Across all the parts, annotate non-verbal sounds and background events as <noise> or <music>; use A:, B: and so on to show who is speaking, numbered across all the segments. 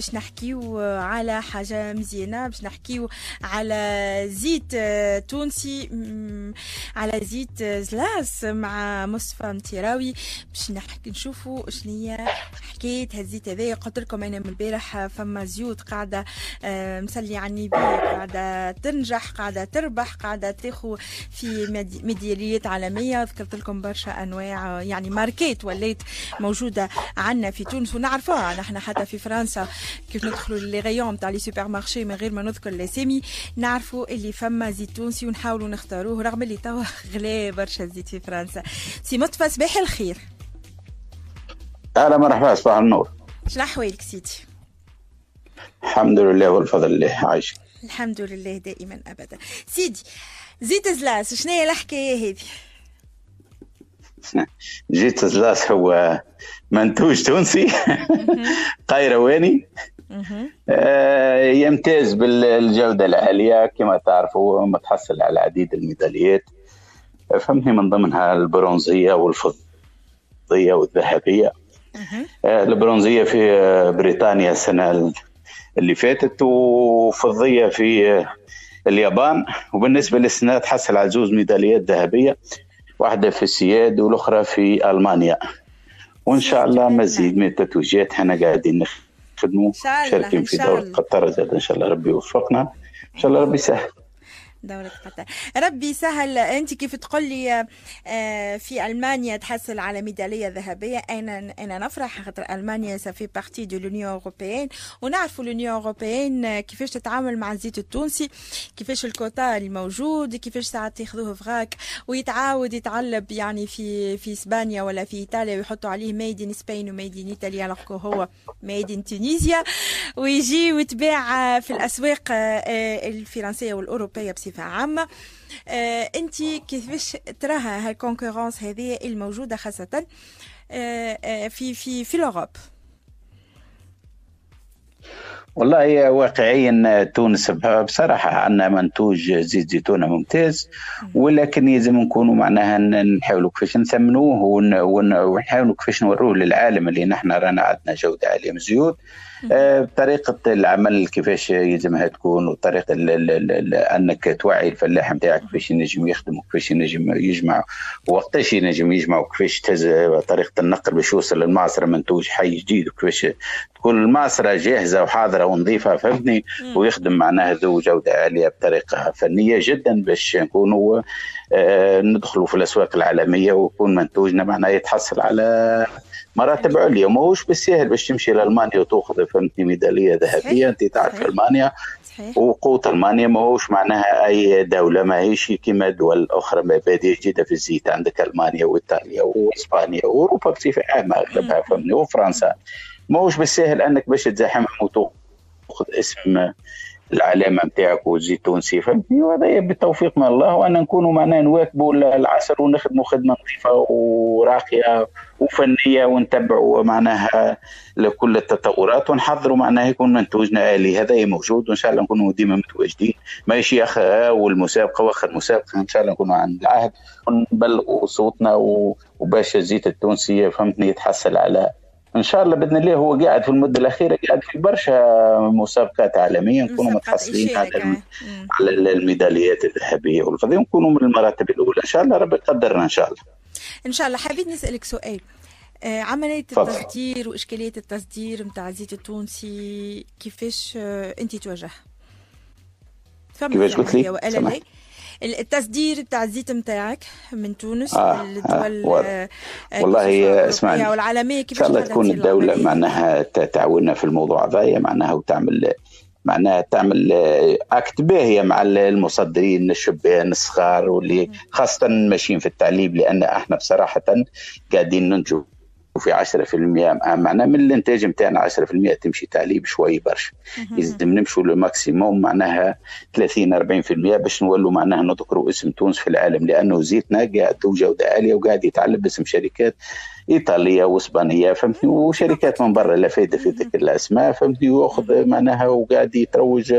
A: باش نحكيو على حاجة مزيانة باش نحكيو على زيت تونسي على زيت زلاس مع مصطفى متيراوي. باش نحكي نشوفوا شنو هي حكاية هالزيت هذا قلت لكم أنا من البارح فما زيوت قاعدة مسلي على النبي قاعدة تنجح قاعدة تربح قاعدة تاخذ في ميداليات عالمية. ذكرت لكم برشا أنواع يعني ماركات ولات موجودة عندنا في تونس. ونعرفوها نحن حتى في فرنسا. كيف ندخلوا les rayons تاع les supermarchés من غير ما نذكر الاسامي. نعرفوا اللي فما زيت تونسي ونحاولوا نختاروه رغم اللي توا <laughs> غلا برشا الزيت في فرنسا. سي مصطفى صباح الخير.
B: أهلا مرحبا صباح النور.
A: شنو أحوالك سيدي؟
B: الحمد لله والفضل لله عايش
A: الحمد لله دائما ابدا. سيدي زيت زلاس شنو هي الحكاية هذه؟ <laughs>
B: جيت زلاس هو منتوج تونسي. <laughs> قيرواني آه يمتاز بالجودة العالية كما تعرفوا متحصل على العديد الميداليات. فهمني من ضمنها البرونزية والفضية والذهبية. آه البرونزية في بريطانيا السنة اللي فاتت وفضية في اليابان. وبالنسبة للسنة تحصل على زوج ميداليات ذهبية. واحدة في السياد والأخرى في ألمانيا. وإن شاء الله مزيد من التتويجات إحنا قاعدين نخدموا شاركين في دورة قطر زاد إن شاء الله ربي يوفقنا. إن شاء الله ربي يسهل.
A: دولة قطر. ربي سهل أنت كيف تقول لي في ألمانيا تحصل على ميدالية ذهبية؟ أنا أنا نفرح؟ خاطر ألمانيا ça fait partie de l'Union européenne ونعرفوا l'Union européenne كيفاش تتعامل مع الزيت التونسي كيفاش الكوتا الموجود كيفاش ساعات ياخذوه vrac ويتعاود يتعلب يعني في في إسبانيا ولا في إيطاليا ويحطوا عليه made in Spain و made in إيطاليا لقوا هو made in Tunisia ويجي ويتباع في الأسواق الفرنسية والأوروبية بصفه بصفة عامة. آه انت كيفاش تراها هال concurrence هذه الموجودة خاصة؟ آه آه في في في الأوروب.
B: والله واقعيا تونس بصراحة عندنا منتوج زيت زيتونة ممتاز ولكن يلزم نكونوا معناها نحاولوا كيفاش نثمنوه ونحاولوا كيفاش نوروه للعالم اللي نحن رانا عندنا جودة عالية من الزيوت بطريقة العمل كيفاش يلزمها تكون وطريقة أنك توعي الفلاح نتاعك كيفاش ينجم يخدم وكيفاش ينجم يجمع وقتاش ينجم يجمع وكيفاش طريقة النقل باش يوصل للمعصرة منتوج حي جديد وكيفاش تكون المعصرة جاهزة وحاضرة ونظيفة فهمتني؟ ويخدم معناها ذو جودة عالية بطريقة فنية جدا باش نكونوا آه ندخلوا في الأسواق العالمية ويكون منتوجنا معناها يتحصل على مراتب عليا ماهوش بالسهل باش تمشي لألمانيا وتأخذ فهمتني ميدالية ذهبية أنت تعرف ألمانيا صحيح. وقوت ألمانيا ماهوش معناها أي دولة ماهيش كما دول أخرى مبادئ جديدة في الزيت عندك ألمانيا وإيطاليا وإسبانيا وأوروبا بصفة عامة أغلبها فهمني وفرنسا. ماهوش بالسهل أنك باش تزاحمهم وتأخذ اسم العلامة نتاعك والزيت التونسي فهمتني؟ وهذا بالتوفيق من الله وان نكونوا معناها نواكبوا العصر ونخدموا خدمة نظيفة وراقية وفنية ونتبعوا معناها لكل التطورات ونحضروا معناها يكون منتوجنا آلي. هذا موجود وإن شاء الله نكونوا ديما متواجدين. ماشي اخر والمسابقة وأخر مسابقة إن شاء الله نكونوا عند العهد ونبلغوا صوتنا وباش الزيت التونسي فهمتني؟ يتحصل على إن شاء الله بإذن الله هو قاعد في المدة الأخيرة قاعد في برشا مسابقات عالمية نكونوا متحصلين على على الميداليات الذهبية والفضيه ونكونوا من المراتب الأولى. إن شاء الله ربي يقدرنا إن شاء الله.
A: إن شاء الله. حبيت نسألك سؤال. آه عملية. التصدير وإشكالية التصدير نتاع الزيت التونسي كيفاش آه أنت تواجهها؟
B: كيفاش قلت لي؟
A: التصدير بتاع الزيت نتاعك من تونس آه للدول
B: آه والله اسمعني
A: والعالميه كيف
B: إن شاء الله تكون الدولة معناها تعاوننا في الموضوع هذايا معناها وتعمل معناها تعمل أكت باهيه مع المصدرين الشبان الصغار واللي خاصة ماشيين في التعليم لأن إحنا بصراحة قاعدين ننتجوا وفي 10% معناها من الإنتاج نتاعنا 10% تمشي تعليب شوي برشا. لازم نمشوا للماكسيموم معناها 30 40% باش نولوا معناها نذكروا اسم تونس في العالم لأنه زيتنا قاعد جوده عالية وقاعد يتعلم باسم شركات إيطالية وإسبانية فهمتني؟ وشركات من برا لا فايدة في ذكر الأسماء فهمتني؟ ويأخذ معناها وقاعد يتروج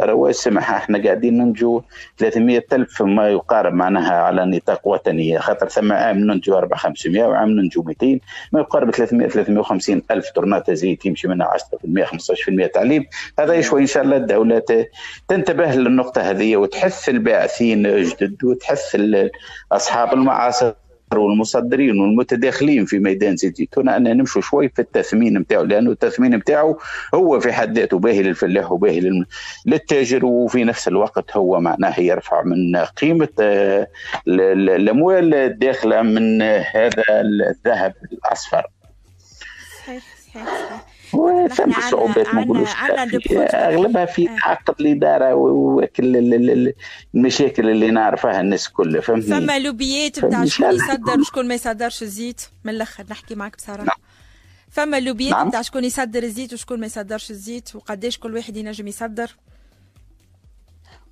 B: رواج. سمح إحنا قاعدين ننجو 300 ألف ما يقارب معناها على نطاق وطني خاطر ثم عام ننجو 4 500 وعام ننجو 200 ما يقارب 300 350 ألف طرنات زيت يمشي منها 10% 15% تعليم. هذا يشوي إن شاء الله الدولة تنتبه للنقطة هذه وتحث الباعثين جدد وتحث أصحاب المعاصر. والمصدرين والمتداخلين في ميدان زيت زيتون ان نمشوا شوي في التثمين نتاعو لأنه التثمين نتاعو هو في حد ذاته باهي للفلاح وباهي للتاجر وفي نفس الوقت هو معناه يرفع من قيمة آه، الأموال الداخلة من هذا الذهب الأصفر. صحيح صحيح صحيح. وثم صعوبات ما نقولوش أغلبها في تعقد آه. الإدارة وكل المشاكل اللي نعرفها الناس كلها فهمتني؟
A: ثم لوبيات نتاع شكون يصدر وشكون ما يصدرش الزيت من الأخر نحكي معك بصراحة. نعم. فما لوبيات نعم. نتاع شكون يصدر الزيت وشكون ما يصدرش الزيت وقداش كل واحد ينجم يصدر.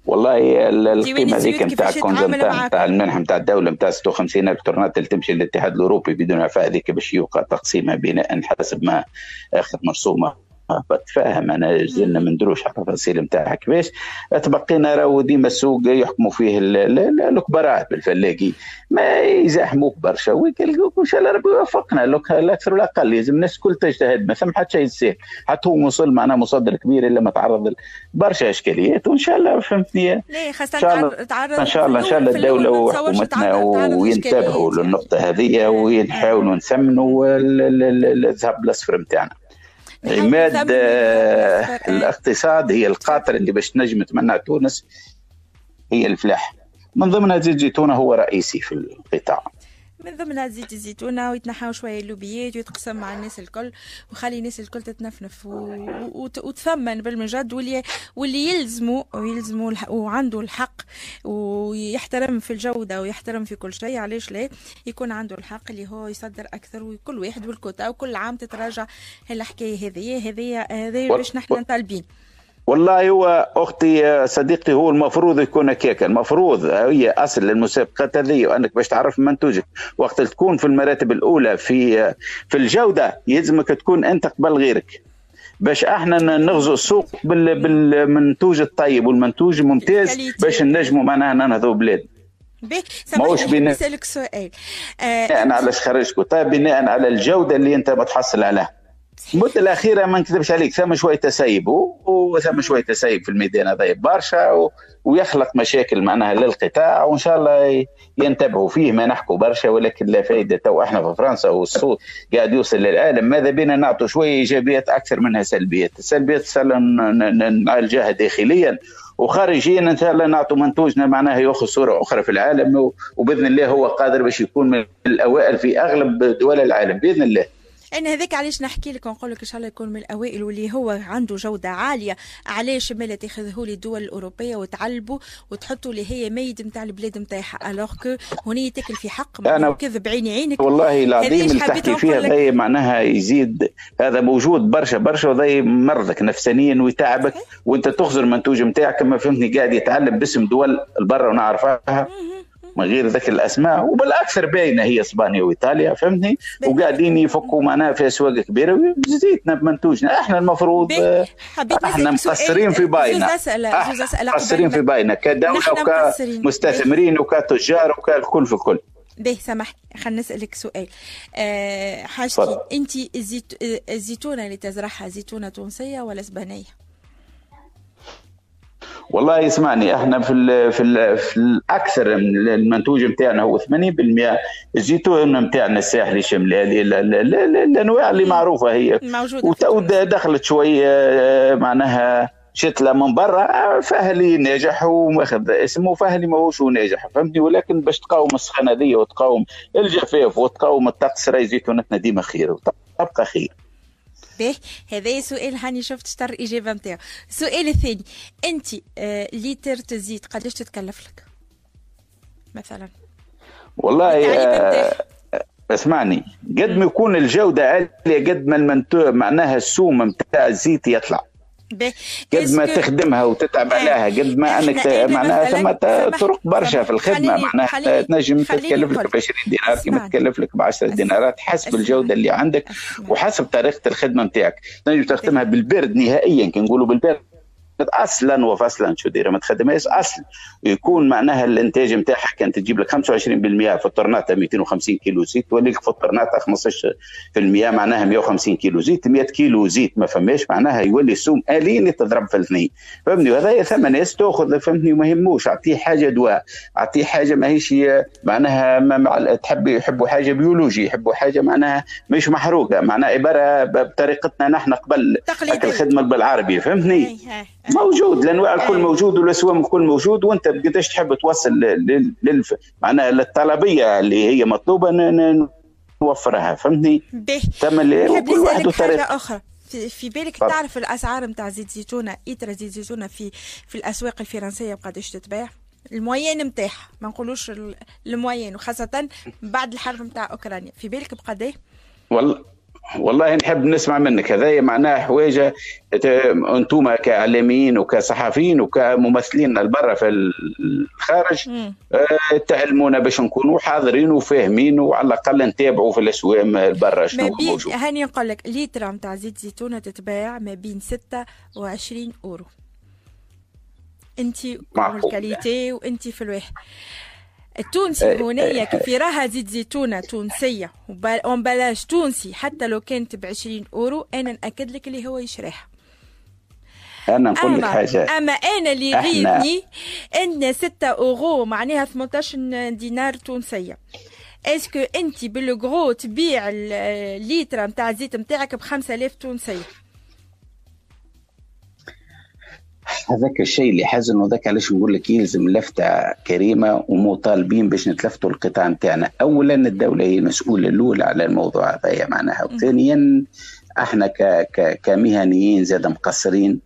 B: والله القيمة هذيك نتاع الكونجنتا نتاع المنحه نتاع الدولة نتاع 56 ألف تورنات اللي تمشي للاتحاد الأوروبي بدون عفاء هذيك باش يوقع تقسيمها بناء حسب ما أخذ مرسومة. بتفاهم أنا زلنا ما ندروش على التفاصيل نتاعها كيفاش تبقينا راهو ديما السوق يحكموا فيه الكبراء بالفلاقي. ما يزاحموك برشا. وإن شاء الله ربي يوفقنا. الأكثر والأقل. لازم الناس الكل تجتهد ما ثم حتى شيء يسهل حتى هو وصل معنا مصدر كبير إلا ما تعرض برشا إشكاليات. وإن شاء الله فهمتني؟
A: ليه خاصة تعرض
B: إن شاء الله إن شاء الله الدولة وحكومتنا وينتبهوا للنقطة هذه ونحاولوا نثمنوا الذهب الأصفر نتاعنا عماد آه، الاقتصاد هي القاطر اللي باش تنجم تمنع تونس هي الفلاح. من ضمنها زيت زيتونه هو رئيسي في القطاع.
A: من ضمنها زيت الزيتونة ويتنحاو شوية اللوبيات ويتقسم مع الناس الكل وخلي الناس الكل تتنفنف وتثمن بالمجد واللي واللي يلزموا ويلزموا وعنده الحق ويحترم في الجودة ويحترم في كل شيء. علاش لا؟ يكون عنده الحق اللي هو يصدر أكثر وكل واحد والكوتا وكل عام تتراجع الحكاية هذه. هذه هذه باش نحن طالبين
B: والله هو أختي صديقتي هو المفروض يكون هكاك المفروض هي أصل المسابقات هذه وأنك باش تعرف منتوجك وقت تكون في المراتب الأولى في في الجودة يلزمك تكون أنت قبل غيرك. باش إحنا نغزو السوق بالمنتوج الطيب والمنتوج الممتاز باش نجموا معناها ننهضوا بلاد.
A: ماهوش بناء. نسألك سؤال.
B: آه بناء على خرجكم طيب بناء على الجودة اللي أنت بتحصل عليها. المدة الأخيرة ما نكذبش عليك ثم شوية تسيب وثم شوية تسيب في الميدان هذا برشا و... ويخلق مشاكل معناها للقطاع وإن شاء الله ينتبهوا فيه ما نحكوا برشا ولكن لا فائده تو إحنا في فرنسا والصوت قاعد يوصل للعالم. ماذا بينا؟ نعطوا شوية إيجابيات أكثر منها سلبيات. السلبيات نعالجها داخليا. وخارجيا إن شاء الله نعطوا منتوجنا معناها ياخذ صورة أخرى في العالم وبإذن الله هو قادر باش يكون من الأوائل في أغلب دول العالم. بإذن الله.
A: أنا هذاك علاش نحكي لك ونقول لك إن شاء الله يكون من الأوائل واللي هو عنده جودة عالية علاش ما تاخذه لي الدول الأوروبية وتعلبوا وتحطوا اللي هي ميد نتاع البلاد نتاعها الوغ كو هنا تاكل في حق أنا كذب عيني عينك.
B: والله العظيم اللي تحكي فيها هذا معناها يزيد. هذا موجود برشا برشا وهذا مرضك نفسانيا ويتعبك وأنت تخزر منتوج نتاعك كما فهمتني قاعد يتعلم باسم دول البرة ونعرفها. من غير ذكر الأسماء وبالأكثر باينة هي إسبانيا وإيطاليا فهمتني؟ وقاعدين يفكوا معناها في أسواق كبيرة زيتنا بمنتوجنا. إحنا المفروض إحنا مقصرين في باينة. مقصرين في باينة. كدوله وكمستثمرين وكتجار وكالكل في الكل.
A: به سامحني. خلينا نسألك سؤال. أه حاجتي. أنت الزيت... الزيتونة اللي تزرعها زيتونة تونسية ولا إسبانية؟
B: والله اسمعني إحنا في ال في ال في الاكثر المنتوج نتاعنا هو 80% الزيتون نتاعنا الساحلي الشمالي هذه الانواع اللي معروفة هي. موجودة دخلت شوية معناها شتلة من برا فهلي ناجح وماخذ اسمه فهلي ماهوش ناجح فهمتني؟ ولكن باش تقاوم السخانة وتقاوم الجفاف وتقاوم الطقس راهي زيتونتنا ديما خير وتبقى خير.
A: به. هذا سؤال هاني شفت شطر الاجابه نتاعو السؤال الثاني أنت آه ليتر تزيد قداش تتكلف لك؟ مثلا.
B: والله آه اسمعني. قد ما يكون الجودة عالية قد ما المنتوج معناها السوم نتاع الزيت يطلع. قد ما تخدمها وتتعب عليها قد ما أنك معناها ثم طرق برشا في الخدمة. معناها تنجم تتكلف لك ب 20 دينار كما تكلف لك ب 10 دينارات حسب الجودة اللي عندك وحسب طريقة الخدمة نتاعك. تنجم تخدمها بالبرد نهائيا كي نقولوا بالبرد. أصلا وفصلا شو ديره ما تخدمهاش اصل يكون معناها الإنتاج نتاعها كان تجيب لك 25% في الطرناطة 250 كيلو زيت تولي لك في الطرناطة 15% معناها 150 كيلو زيت. 100 كيلو زيت ما فماش معناها يولي السوم الين يتضرب في الاثنين فهمني؟ وهذا ثم ناس تاخذ فهمتني؟ وما يهموش. أعطيه حاجة دواء. أعطيه حاجة ماهيش معناها ما تحب يحبوا حاجة بيولوجي يحبوا حاجة معناها مش محروقة. معناها عبارة بطريقتنا نحن قبل الخدمه بالعربي فهمتني؟ موجود الانواع الكل موجود والأسوام الكل موجود وأنت قديش تحب توصل لل معناها للطلبية اللي هي مطلوبة نوفرها فهمتني؟
A: ثم كل واحد وطريقة أخرى في, في بالك طب. تعرف الأسعار نتاع زيت زيتونة ايترا زيت زيتونة في في الأسواق الفرنسية بقداش تتباع؟ الموين نتاعها ما نقولوش الموين وخاصة بعد الحرب نتاع أوكرانيا في بالك بقداش؟
B: والله والله نحب نسمع منك. هذا معناه حوايج أنتم كاعلاميين وكصحفيين وكممثلين البرة في الخارج آه، تعلمونا باش نكونوا حاضرين وفاهمين وعلى الأقل نتابعوا في الاسواق البرة شنو موجود.
A: هاني نقول لك لتر نتاع زيت زيتونة تتباع ما بين 26 أورو. انت ال qualité وانت في الواحد. التونسي إيه، هنايا إيه، كيف راها زيت زيتونة تونسية. ومبلاش تونسي حتى لو كانت ب 20 أورو أنا نأكد لك اللي هو يشريها.
B: أنا نقول لك حاجة.
A: أما أنا اللي يغيظني إن 6 أورو معناها 18 دينار تونسية. est-ce que انت بال gros تبيع الليتر نتاع الزيت نتاعك ب 5000 تونسية؟
B: هذاك الشيء اللي حزن وذاك علاش نقول لك يلزم لفتة كريمة ومطالبين باش نتلفتوا القطاع نتاعنا. اولا الدولة هي المسؤوله الأولى على الموضوع هذا معناها وثانيا إحنا كمهنيين زاد مقصرين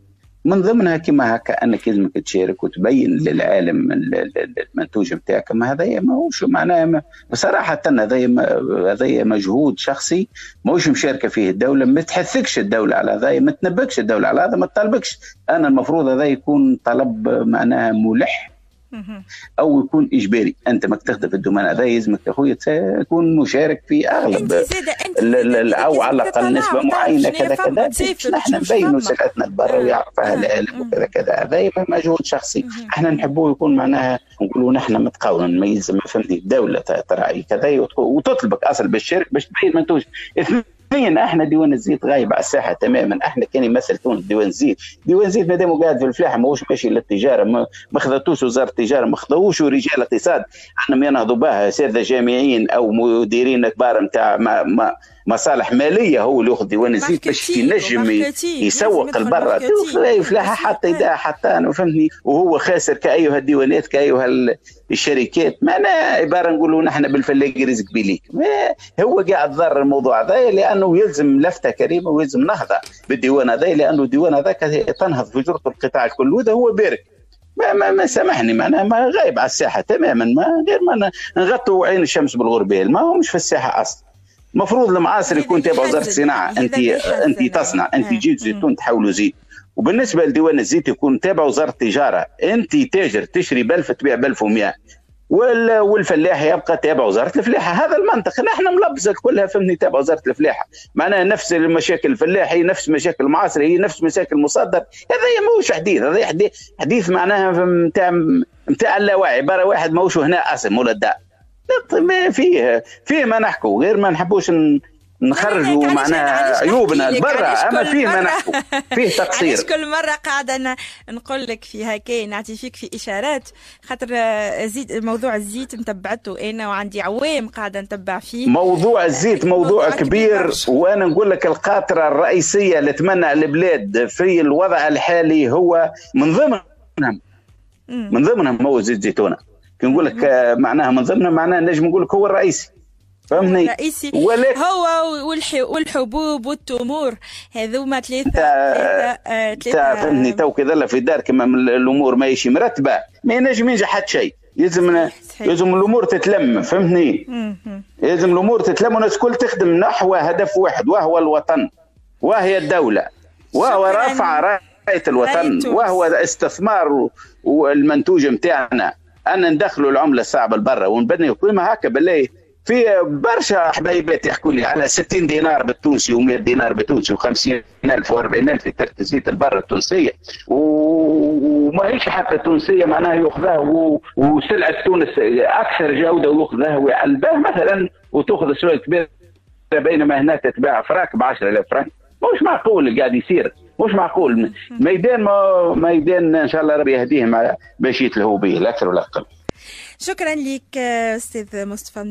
B: من ضمنها كما هكا انك لازمك تشارك وتبين للعالم المنتوج نتاعك ما هذايا ماهوش معناها بصراحة هذايا هذايا مجهود شخصي ماهوش مشاركة فيه الدولة ما تحثكش الدولة على هذايا ما تنبكش الدولة على هذا ما تطالبكش. أنا المفروض هذا يكون طلب معناها ملح أو يكون إجباري. أنت ما تخدم في الدومان هذا يلزمك اخويا تكون مشارك في أغلب أو على الأقل نسبة معينة كذا كذا. نحن نبينوا سلعتنا لبرا ويعرفها العالم وكذا كذا. هذا مجهود شخصي. إحنا نحبوه يكون معناها نقولوا نحن متقاون ما يلزم فهمتني؟ الدولة تراعي كذا وتطلبك اصل بالشرك باش تبين منتوج اثنين أحنا ديوان الزيت غايب على الساحة تماما. أحنا كان يمثل تونس ديوان الزيت. ديوان الزيت ما دام قاعد في الفلاحة ماهوش ماشي للتجاره ما, خذتوش وزارة التجارة ما خذوش رجال اقتصاد أحنا ينهضوا بها اساتذه جامعيين أو مديرين كبار نتاع مصالح مالية هو اللي ياخذ ديوان الزيت باش ينجم يسوق لبرا فلاحه حتى يدعى حتى أنا فهمتني؟ وهو خاسر كأيها الديوانات كأيها الشركات. معناها عبارة نقولوا نحن بالفلاقي رزق بليك. هو قاعد ضر الموضوع هذا لأنه يلزم لفتة كريمة ويلزم نهضة بالديوان هذا لأنه الديوان هذاك تنهض في جرة القطاع الكل. وهذا هو بارك ما, ما, ما سامحني معناها ما غايب على الساحة تماما. ما غير ما نغطوا عين الشمس بالغربال. ما هو مش في الساحة أصلا. المفروض المعاصر يكون تابع وزارة الصناعة. أنت أنت تصنع. أنت جيت زيتون تحولوا زيت. وبالنسبة لديوان الزيت يكون تابع وزارة التجارة. أنت تاجر تشري ب 1000 تبيع ب 1100 والفلاح يبقى تابع وزارة الفلاحة. هذا المنطق. نحن ملبسه كلها فهمني تابع وزارة الفلاحة. معناها نفس المشاكل الفلاح هي نفس مشاكل المعاصر هي نفس مشاكل المصدر. هذا ماهوش حديث. هذا حديث معناها نتاع نتاع اللاوعي. عباره واحد ماهوش هنا أسم ولا الداء ما فيه فيه ما نحكوا غير ما نحبوش نخرجوا معناها عيوبنا لبرا أما فيه ما نحكوا فيه <laughs> تقصير.
A: كل مرة قاعدة نقول لك في هكا نعطي فيك في إشارات. خاطر زيت موضوع الزيت متبعته أنا وعندي عوام قاعدة نتبع فيه.
B: موضوع الزيت موضوع, موضوع كبير, كبير وأنا نقول لك القاطرة الرئيسية اللي تمنع البلاد في الوضع الحالي هو من ضمنهم. من ضمنهم هو زيت زيتونه كي نقول لك معناها من ضمنها معناها نجم نقول لك هو الرئيسي. فهمني
A: الرئيسي. ولك هو والحبوب والتمور. هذوما ثلاثة ثلاثة
B: فهمني تو كذا في دار كما الأمور ماهيش مرتبة. ما ينجم ينجح حتى شيء. لازم لازم الأمور تتلم فهمتني؟ لازم الأمور تتلم والناس الكل تخدم نحو هدف واحد وهو الوطن. وهي الدولة. وهو رفع غايه الوطن. وهو استثمار المنتوج نتاعنا ان ندخلوا العملة الصعبه لبرا ونبنيوا قيمه هكا بالله في برشا حبايبات يحكوا لي على 60 دينار بالتونسي و100 دينار بالتونسي و50 ألف و40 ألف في تركيزيه البر التونسية. وما هيش حتى تونسية معناها يأخذها وسلعة تونس أكثر جودة ويأخذها ويعلبها مثلا وتأخذ شوية كبيرة بينما هنا تتباع فراك ب 10000 فرنك مش معقول اللي قاعد يصير. مش معقول. ميدان ما ميدان إن شاء الله ربي يهديه باش يتلهوا به لا أكثر ولا أقل
A: شكرا لك أستاذ مصطفى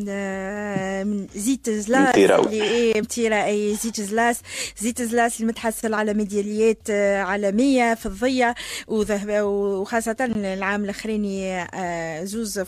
A: من زيت زلاس اللي متيرا أي زيت زلاس زيت زلاس المتحصل على ميداليات عالمية فضية وذهب وخاصة العام الاخراني زوز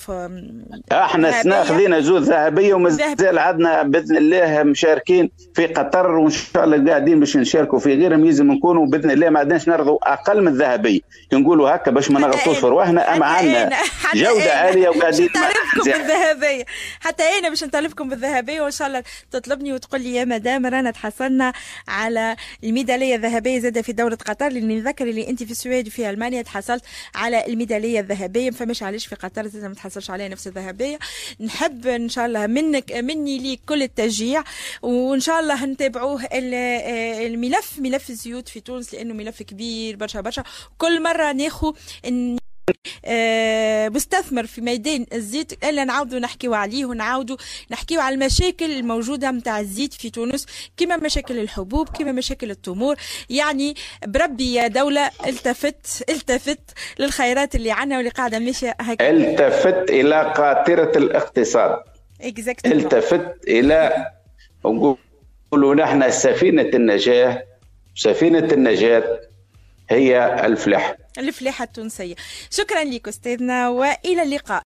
B: إحنا السنة خذينا زوز ذهبية ومازال عندنا بإذن الله مشاركين في قطر وإن شاء الله قاعدين باش نشاركوا في غيرهم يلزم نكونوا بإذن الله ما عندناش نرضوا أقل من الذهبية. نقولوا هكا باش ما نغلطوش في رواحنا اما عندنا جودة عالية وقاعدين
A: نطالبكم بالذهبية. حتى أنا باش نطالبكم بالذهبية وإن شاء الله تطلبني وتقول لي يا مدام رانا تحصلنا على الميدالية الذهبية زادة في دوله قطر لأني نذكر اللي أنت في السويد وفي ألمانيا تحصلت على الميدالية الذهبية. ما فماش علاش في قطر زادة ما تحصلش عليها نفس الذهبية. نحب إن شاء الله منك مني ليك كل التشجيع وإن شاء الله نتابعوه الملف ملف الزيوت في تونس لأنه ملف كبير برشا برشا. كل مرة ناخذ آه، مستثمر في ميدان الزيت. الا نعاودوا نحكيو عليه ونعاودوا نحكيو على المشاكل الموجودة نتاع الزيت في تونس كما مشاكل الحبوب كما مشاكل التمور. يعني بربي يا دولة التفت التفت للخيرات اللي عندنا واللي قاعدة ماشيه
B: هكذا. التفت إلى قاطرة الاقتصاد.
A: Exactly.
B: التفت إلى نقولوا نحن سفينة النجاة سفينة النجاة هي الفلاحه
A: الفلاحة التونسية. شكرا لك أستاذنا وإلى اللقاء.